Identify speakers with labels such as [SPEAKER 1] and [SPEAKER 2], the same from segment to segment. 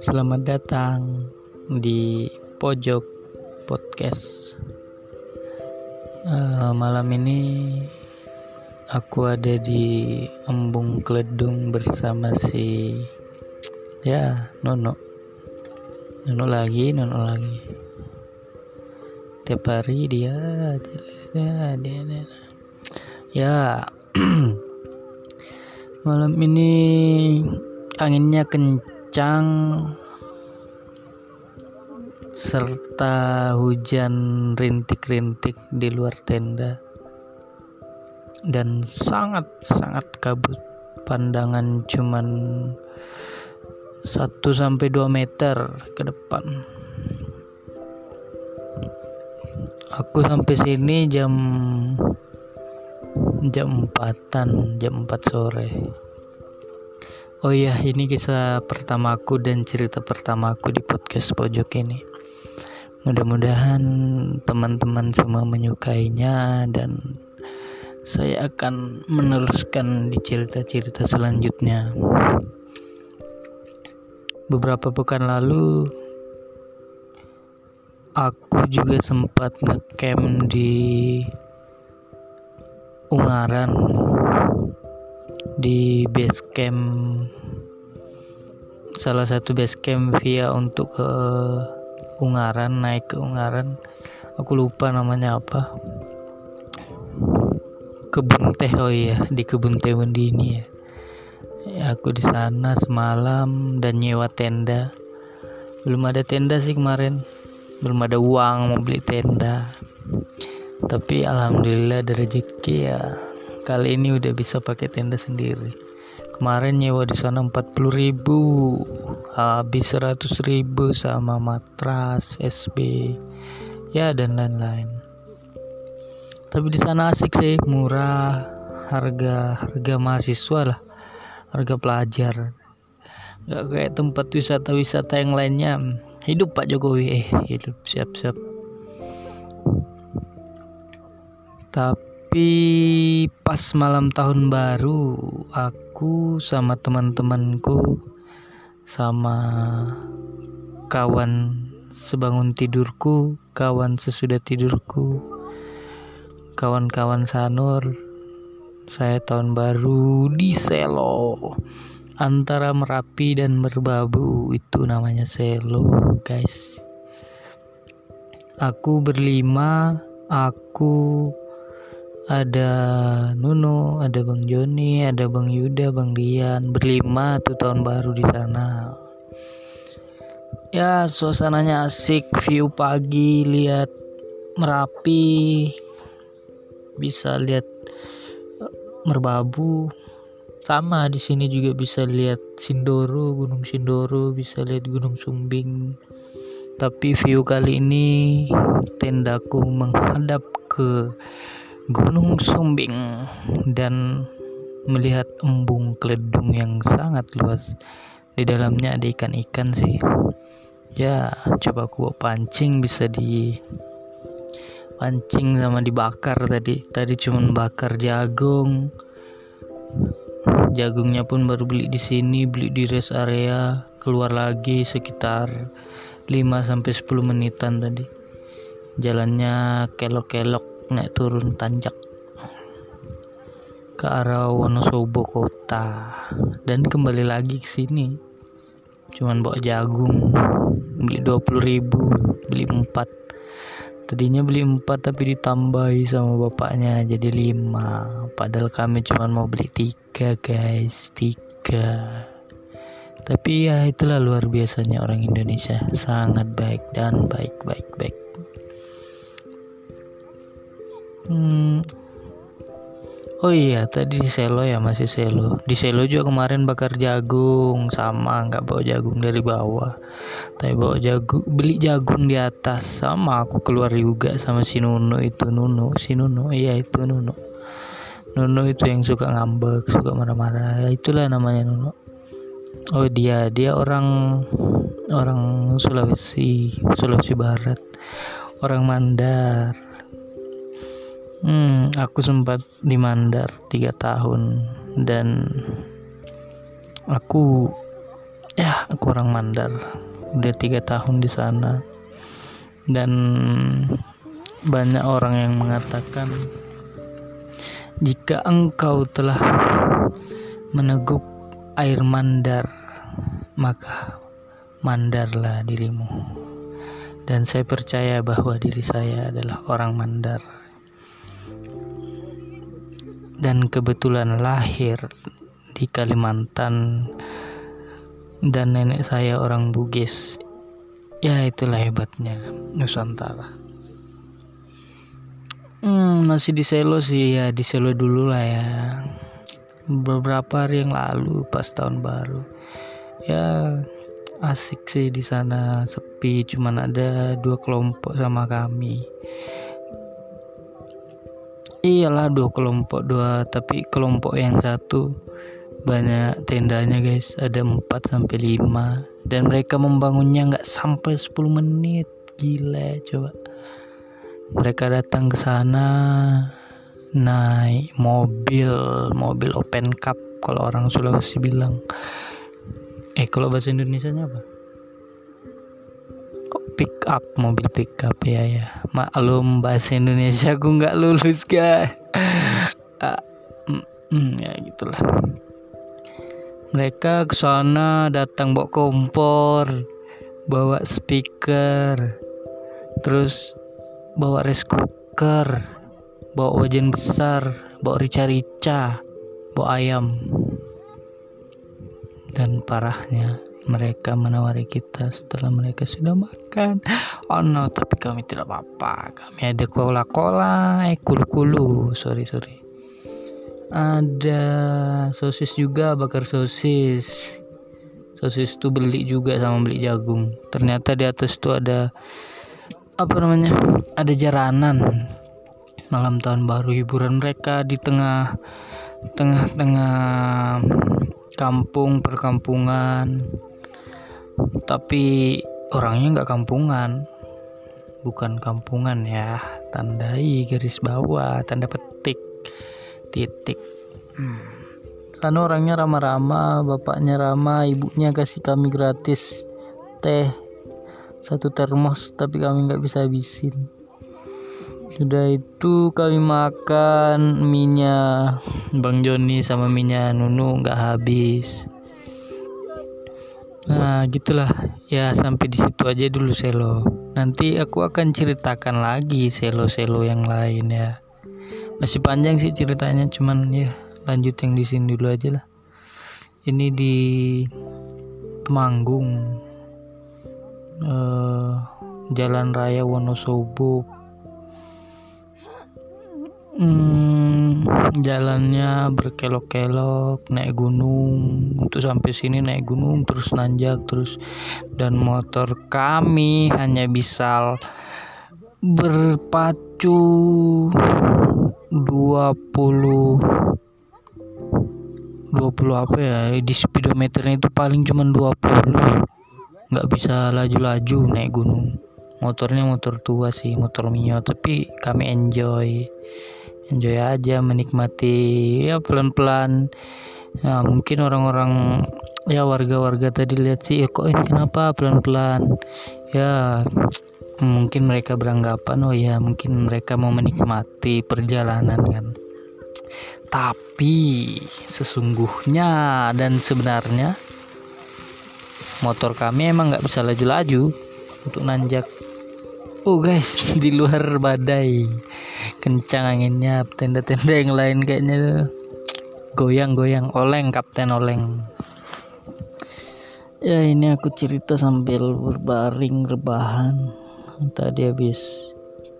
[SPEAKER 1] Selamat datang di pojok podcast. Uh, malam ini aku ada di embung keledung bersama si ya Nono. Nono lagi, Nono lagi. Tiap hari dia, dia, dia, dia. ya. malam ini anginnya kencang serta hujan rintik-rintik di luar tenda dan sangat-sangat kabut. Pandangan cuman 1 sampai 2 meter ke depan. Aku sampai sini jam jam 4 jam 4 sore Oh iya, ini kisah pertamaku dan cerita pertamaku di podcast pojok ini. Mudah-mudahan teman-teman semua menyukainya dan saya akan meneruskan di cerita-cerita selanjutnya. Beberapa pekan lalu aku juga sempat ngecamp di Ungaran di base camp salah satu base camp via untuk ke Ungaran naik ke Ungaran. Aku lupa namanya apa. Kebun teh oh iya di kebun teh ini ya. ya aku di sana semalam dan nyewa tenda. Belum ada tenda sih kemarin. Belum ada uang mau beli tenda. Tapi alhamdulillah ada rezeki ya kali ini udah bisa pakai tenda sendiri. Kemarin nyewa di sana 40 ribu. Habis 100 ribu sama matras SB ya dan lain-lain. Tapi di sana asik sih murah harga harga mahasiswa lah harga pelajar. Nggak kayak tempat wisata-wisata yang lainnya. Hidup Pak Jokowi eh hidup siap-siap. Tapi pas malam tahun baru aku sama teman-temanku sama kawan sebangun tidurku kawan sesudah tidurku kawan-kawan sanur saya tahun baru di Selo. Antara Merapi dan Merbabu itu namanya Selo guys. Aku berlima aku ada Nuno, ada Bang Joni, ada Bang Yuda, Bang Dian, berlima tuh tahun baru di sana. Ya suasananya asik, view pagi, lihat Merapi, bisa lihat eh, Merbabu, sama di sini juga bisa lihat Sindoro, Gunung Sindoro, bisa lihat Gunung Sumbing. Tapi view kali ini tendaku menghadap ke Gunung Sumbing dan melihat embung keledung yang sangat luas. Di dalamnya ada ikan-ikan sih. Ya, coba aku pancing bisa di pancing sama dibakar tadi. Tadi cuman bakar jagung. Jagungnya pun baru beli di sini, beli di rest area, keluar lagi sekitar 5 sampai 10 menitan tadi. Jalannya kelok-kelok naik turun tanjak ke arah Wonosobo kota. Dan kembali lagi ke sini. Cuman bawa jagung beli 20 ribu beli 4 tadinya beli 4 tapi ditambahi sama bapaknya jadi 5 padahal kami cuman mau beli 3 guys 3 tapi ya itulah luar biasanya orang Indonesia. Sangat baik dan baik baik baik Hmm. Oh iya, tadi di selo ya masih selo. Di selo juga kemarin bakar jagung sama nggak bawa jagung dari bawah. Tapi bawa jagung, beli jagung di atas sama aku keluar juga sama si Nuno itu Nuno, si Nuno. Iya itu Nuno. Nuno itu yang suka ngambek, suka marah-marah. Ya, itulah namanya Nuno. Oh dia, dia orang orang Sulawesi, Sulawesi Barat. Orang Mandar Hmm, aku sempat di Mandar tiga tahun dan aku ya aku orang Mandar. Udah tiga tahun di sana dan banyak orang yang mengatakan jika engkau telah meneguk air mandar maka mandarlah dirimu. Dan saya percaya bahwa diri saya adalah orang mandar dan kebetulan lahir di Kalimantan. Dan nenek saya orang Bugis. Ya itulah hebatnya Nusantara. Hmm, masih di Selo sih. Ya di Selo dulu lah ya. Beberapa hari yang lalu pas tahun baru. Ya asik sih di sana. Sepi cuman ada dua kelompok sama kami iyalah dua kelompok dua tapi kelompok yang satu. Banyak tendanya guys. Ada 4 sampai 5 dan mereka membangunnya nggak sampai 10 menit. Gila coba. Mereka datang ke sana naik mobil mobil open cup kalau orang Sulawesi bilang. Eh kalau bahasa Indonesia nya apa pick up mobil pick up ya ya. Maklum bahasa Indonesia aku nggak lulus guys. Ah, mm, mm, ya gitulah. Mereka ke sana datang bawa kompor bawa speaker terus bawa rice cooker bawa wajan besar bawa rica-rica bawa ayam. Dan parahnya mereka menawari kita setelah mereka sudah makan. Oh no tapi kami tidak apa-apa. Kami ada cola-cola eh kulu-kulu. Sorry sorry. Ada sosis juga bakar sosis. Sosis itu beli juga sama beli jagung. Ternyata di atas itu ada apa namanya ada jaranan. Malam tahun baru hiburan mereka di tengah tengah-tengah kampung perkampungan tapi orangnya nggak kampungan. Bukan kampungan ya tandai garis bawah tanda petik titik. Hmm. karena orangnya ramah-ramah bapaknya ramah ibunya kasih kami gratis teh satu termos tapi kami nggak bisa habisin. Sudah itu kami makan minyak Bang Joni sama minyak Nunu nggak habis nah gitulah. Ya sampai di situ aja dulu selo. Nanti aku akan ceritakan lagi selo-selo yang lain ya. Masih panjang sih ceritanya cuman ya lanjut yang di sini dulu aja lah. Ini di Temanggung uh, Jalan Raya Wonosobo Hmm, jalannya berkelok-kelok naik gunung. Untuk sampai sini naik gunung terus nanjak terus dan motor kami hanya bisa berpacu 20 20 apa ya? Di speedometernya itu paling cuma 20 nggak bisa laju-laju naik gunung. Motornya motor tua sih motor mio tapi kami enjoy enjoy aja menikmati ya pelan-pelan. Ya mungkin orang-orang ya warga-warga tadi lihat sih ya kok ini kenapa? Pelan-pelan. Ya mungkin mereka beranggapan oh ya mungkin mereka mau menikmati perjalanan kan. Tapi sesungguhnya dan sebenarnya motor kami emang nggak bisa laju-laju untuk nanjak. Oh guys, di luar badai. Kencang anginnya, tenda-tenda yang lain kayaknya goyang-goyang. Oleng, Kapten Oleng. Ya ini aku cerita sambil berbaring rebahan. Tadi habis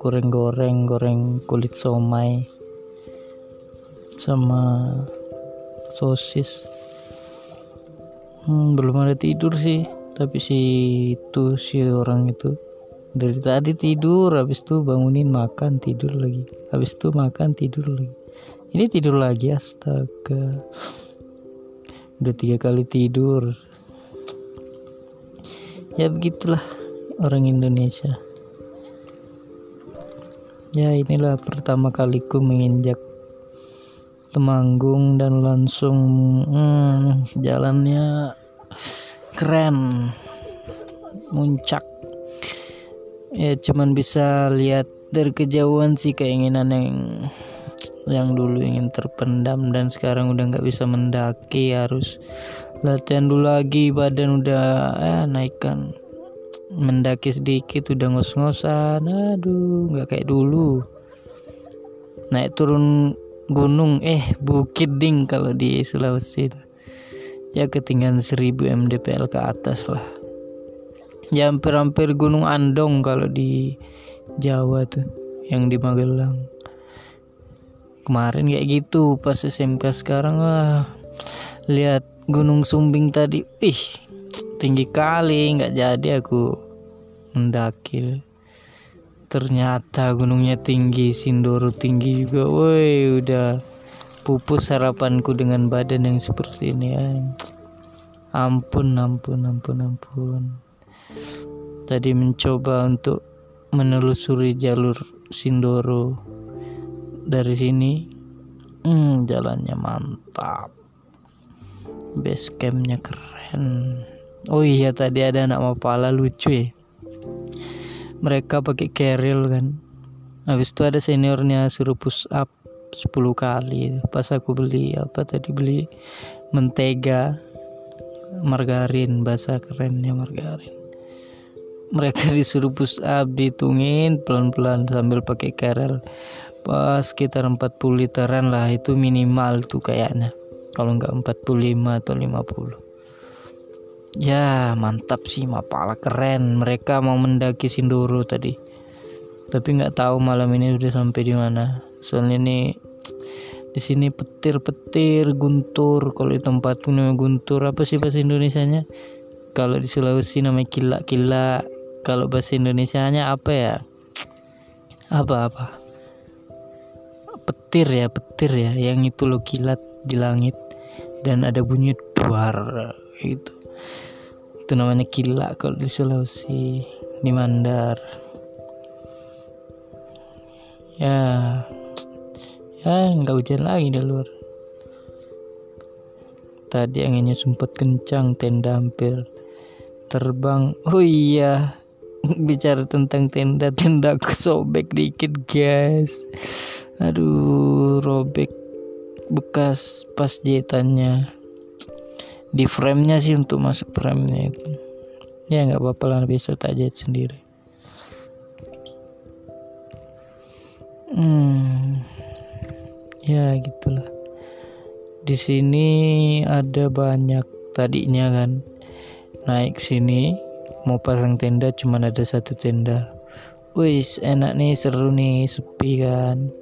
[SPEAKER 1] goreng-goreng, goreng kulit somai sama sosis. Hmm, belum ada tidur sih, tapi si itu si orang itu dari tadi tidur habis itu bangunin makan tidur lagi. Habis itu makan tidur lagi. Ini tidur lagi astaga. Udah tiga kali tidur. Ya begitulah orang Indonesia. Ya inilah pertama kaliku menginjak Temanggung dan langsung hmm, jalannya keren. Muncak ya cuman bisa lihat dari kejauhan sih keinginan yang yang dulu ingin terpendam dan sekarang udah nggak bisa mendaki harus latihan dulu lagi badan udah eh naikkan mendaki sedikit udah ngos-ngosan aduh nggak kayak dulu. Naik turun gunung eh bukit ding kalau di Sulawesi ya ketinggian 1000 mdpl ke atas lah ya hampir-hampir gunung Andong kalau di Jawa tuh yang di Magelang. Kemarin kayak gitu pas SMK sekarang wah lihat Gunung Sumbing tadi ih tinggi kali nggak jadi aku mendaki ternyata gunungnya tinggi Sindoro tinggi juga woi udah pupus harapanku dengan badan yang seperti ini ya. ampun ampun ampun ampun tadi mencoba untuk menelusuri jalur Sindoro. Dari sini hmm, jalannya mantap. Base campnya keren. Oh iya tadi ada anak mapala lucu ya. Mereka pakai keril kan. Habis itu ada seniornya suruh push up 10 kali. Pas aku beli apa tadi beli mentega. Margarin bahasa kerennya margarin mereka disuruh push up dihitungin pelan-pelan sambil pakai keril pas sekitar 40 literan lah itu minimal tuh kayaknya. Kalau nggak 45 atau 50 ya mantap sih mapala keren. Mereka mau mendaki Sindoro tadi. Tapi nggak tahu malam ini udah sampai di mana. Soalnya ini di sini petir-petir guntur. Kalau di tempatku namanya guntur apa sih bahasa Indonesia nya kalau di Sulawesi namanya kila-kila kalau bahasa Indonesia nya apa ya? Apa-apa petir ya petir ya yang itu lo kilat di langit. Dan ada bunyi duar gitu. Itu namanya kilat kalau di Sulawesi di Mandar. Ya ya nggak hujan lagi di luar. Tadi anginnya sempat kencang tenda hampir terbang. Oh iya bicara tentang tenda tenda sobek dikit guys. Aduh robek bekas pas jahitannya di frame-nya sih untuk masuk frame-nya itu. Ya nggak apa-apa lah besok tak jahit sendiri. Hmm ya gitulah. Di sini ada banyak tadinya kan. Naik sini mau pasang tenda cuman ada satu tenda. Wis enak nih seru nih sepi kan?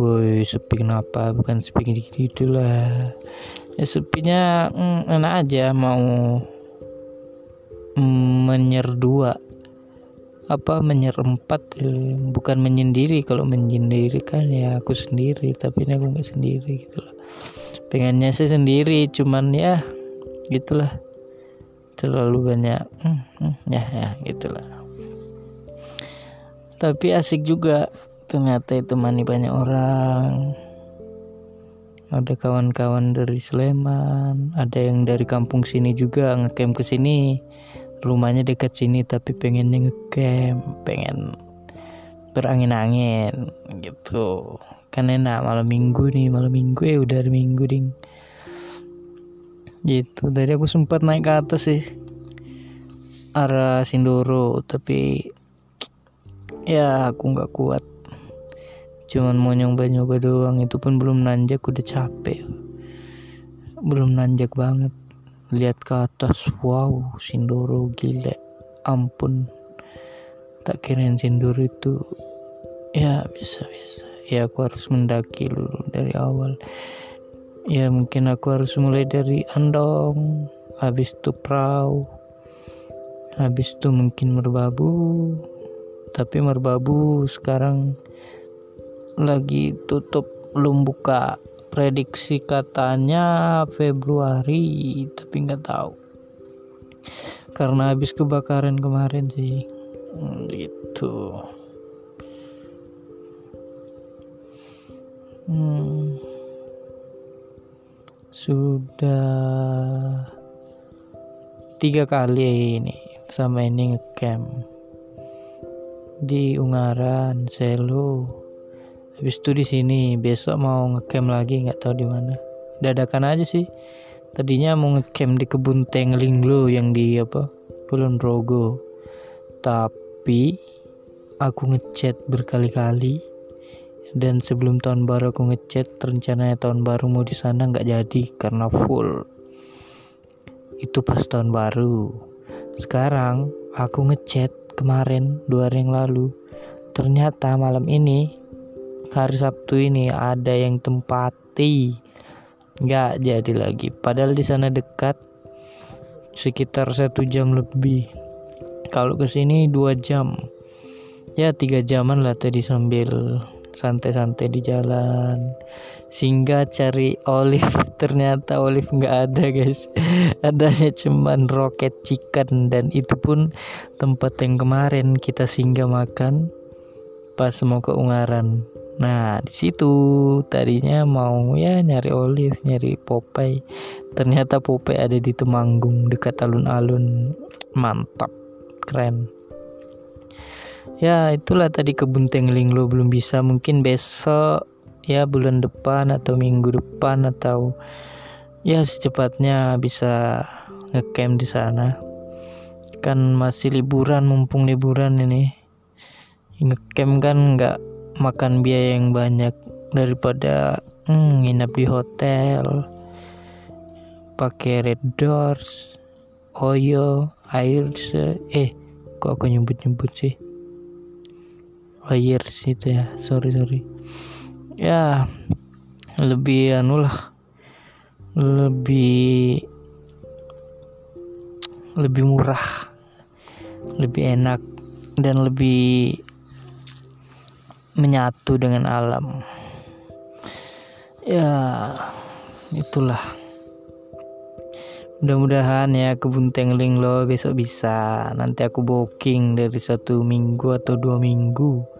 [SPEAKER 1] Woi sepi kenapa? Bukan sepi gitu lah. Ya sepinya mm, enak aja mau mm, menyer dua. Apa menyer empat? Ya. bukan menyendiri kalau menyendiri kan ya aku sendiri tapi ini aku nggak sendiri gitu loh pengennya sih sendiri cuman ya gitulah terlalu banyak mm, mm, ya ya gitulah. Tapi asik juga ternyata itu mani banyak orang. Ada kawan-kawan dari Sleman ada yang dari kampung sini juga ngecamp ke sini. Rumahnya dekat sini tapi pengennya ngecamp pengen berangin-angin gitu. Kan enak malam minggu nih malam minggu ya udah minggu ding gitu. Tadi aku sempat naik ke atas sih. Arah Sindoro tapi ya aku nggak kuat. Cuman mau nyoba-nyoba doang itu pun belum nanjak udah capek. Belum nanjak banget. Lihat ke atas wow Sindoro gile ampun. Tak kirain Sindoro itu ya bisa bisa ya aku harus mendaki dulu dari awal ya mungkin aku harus mulai dari Andong habis itu Prau habis itu mungkin Merbabu. Tapi Merbabu sekarang lagi tutup belum buka prediksi katanya Februari tapi nggak tahu. Karena habis kebakaran kemarin sih. Hmm, gitu. Hmm, sudah tiga kali ini sama ini ngecamp di Ungaran, Selo. Habis itu di sini, besok mau ngecamp lagi nggak tahu di mana. Dadakan aja sih. Tadinya mau ngecamp di kebun Tengling lo yang di apa? Kulon Progo. Tapi aku ngechat berkali-kali dan sebelum tahun baru aku ngechat rencananya tahun baru mau di sana nggak jadi karena full. Itu pas tahun baru. Sekarang aku ngechat kemarin dua hari yang lalu. Ternyata malam ini hari Sabtu ini ada yang tempati. Nggak jadi lagi. Padahal di sana dekat sekitar satu jam lebih. Kalau ke sini dua jam. Ya tiga jaman lah tadi sambil santai-santai di jalan. Sehingga cari olive. Ternyata olive nggak ada guys. Adanya cuman roket chicken. Dan itu pun tempat yang kemarin kita singgah makan pas mau ke Ungaran. Nah di situ tadinya mau ya nyari olive nyari Popeye. Ternyata Popeye ada di Temanggung dekat alun-alun. Mantap keren ya itulah tadi kebun tengling lo. Belum bisa. Mungkin besok ya bulan depan atau minggu depan atau ya secepatnya bisa ngecamp di sana. Kan masih liburan mumpung liburan ini. Ngecamp kan nggak makan biaya yang banyak daripada hmm, nginep di hotel pakai red doors oyo air eh kok aku nyebut-nyebut sih years itu ya. Sorry sorry. Ya lebih anu lah. Lebih lebih murah. Lebih enak. Dan lebih menyatu dengan alam. Ya itulah. Mudah-mudahan ya kebun tengling lo besok bisa. Nanti aku booking dari satu minggu atau dua minggu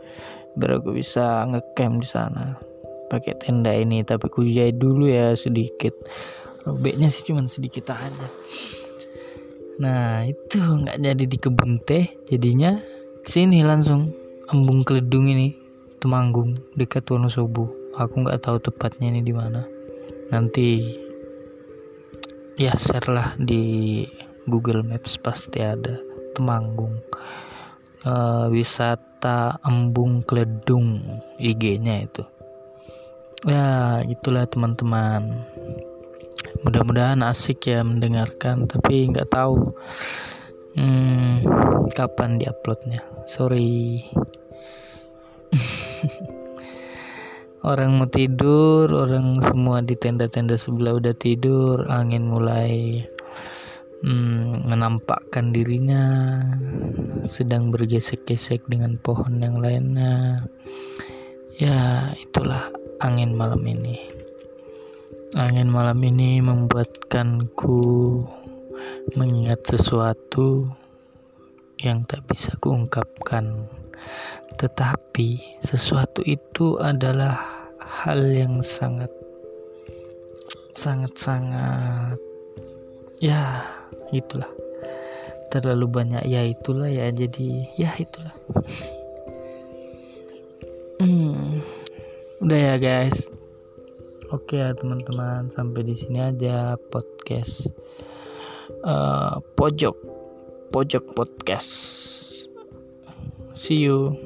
[SPEAKER 1] biar aku bisa ngecamp di sana. Pakai tenda ini tapi aku jahit dulu ya sedikit. Robeknya sih cuman sedikit aja. Nah itu nggak jadi di kebun teh jadinya sini langsung embung keledung ini Temanggung dekat Wonosobo. Aku nggak tahu tepatnya ini di mana. Nanti ya share lah di Google Maps pasti ada Temanggung. Uh, wisata embung keledung IG-nya itu. Ya itulah teman-teman. Mudah-mudahan asik ya mendengarkan tapi nggak tahu hmm, kapan diuploadnya. Sorry. Orang mau tidur orang semua di tenda-tenda sebelah udah tidur angin mulai hmm, menampakkan dirinya sedang bergesek-gesek dengan pohon yang lainnya. Ya itulah angin malam ini. Angin malam ini membuatkanku mengingat sesuatu yang tak bisa kuungkapkan. Tetapi sesuatu itu adalah hal yang sangat sangat sangat ya itulah. Terlalu banyak ya itulah ya jadi ya itulah. Hmm, udah ya guys. Oke ya teman-teman. Sampai di sini aja podcast uh, pojok pojok podcast. See you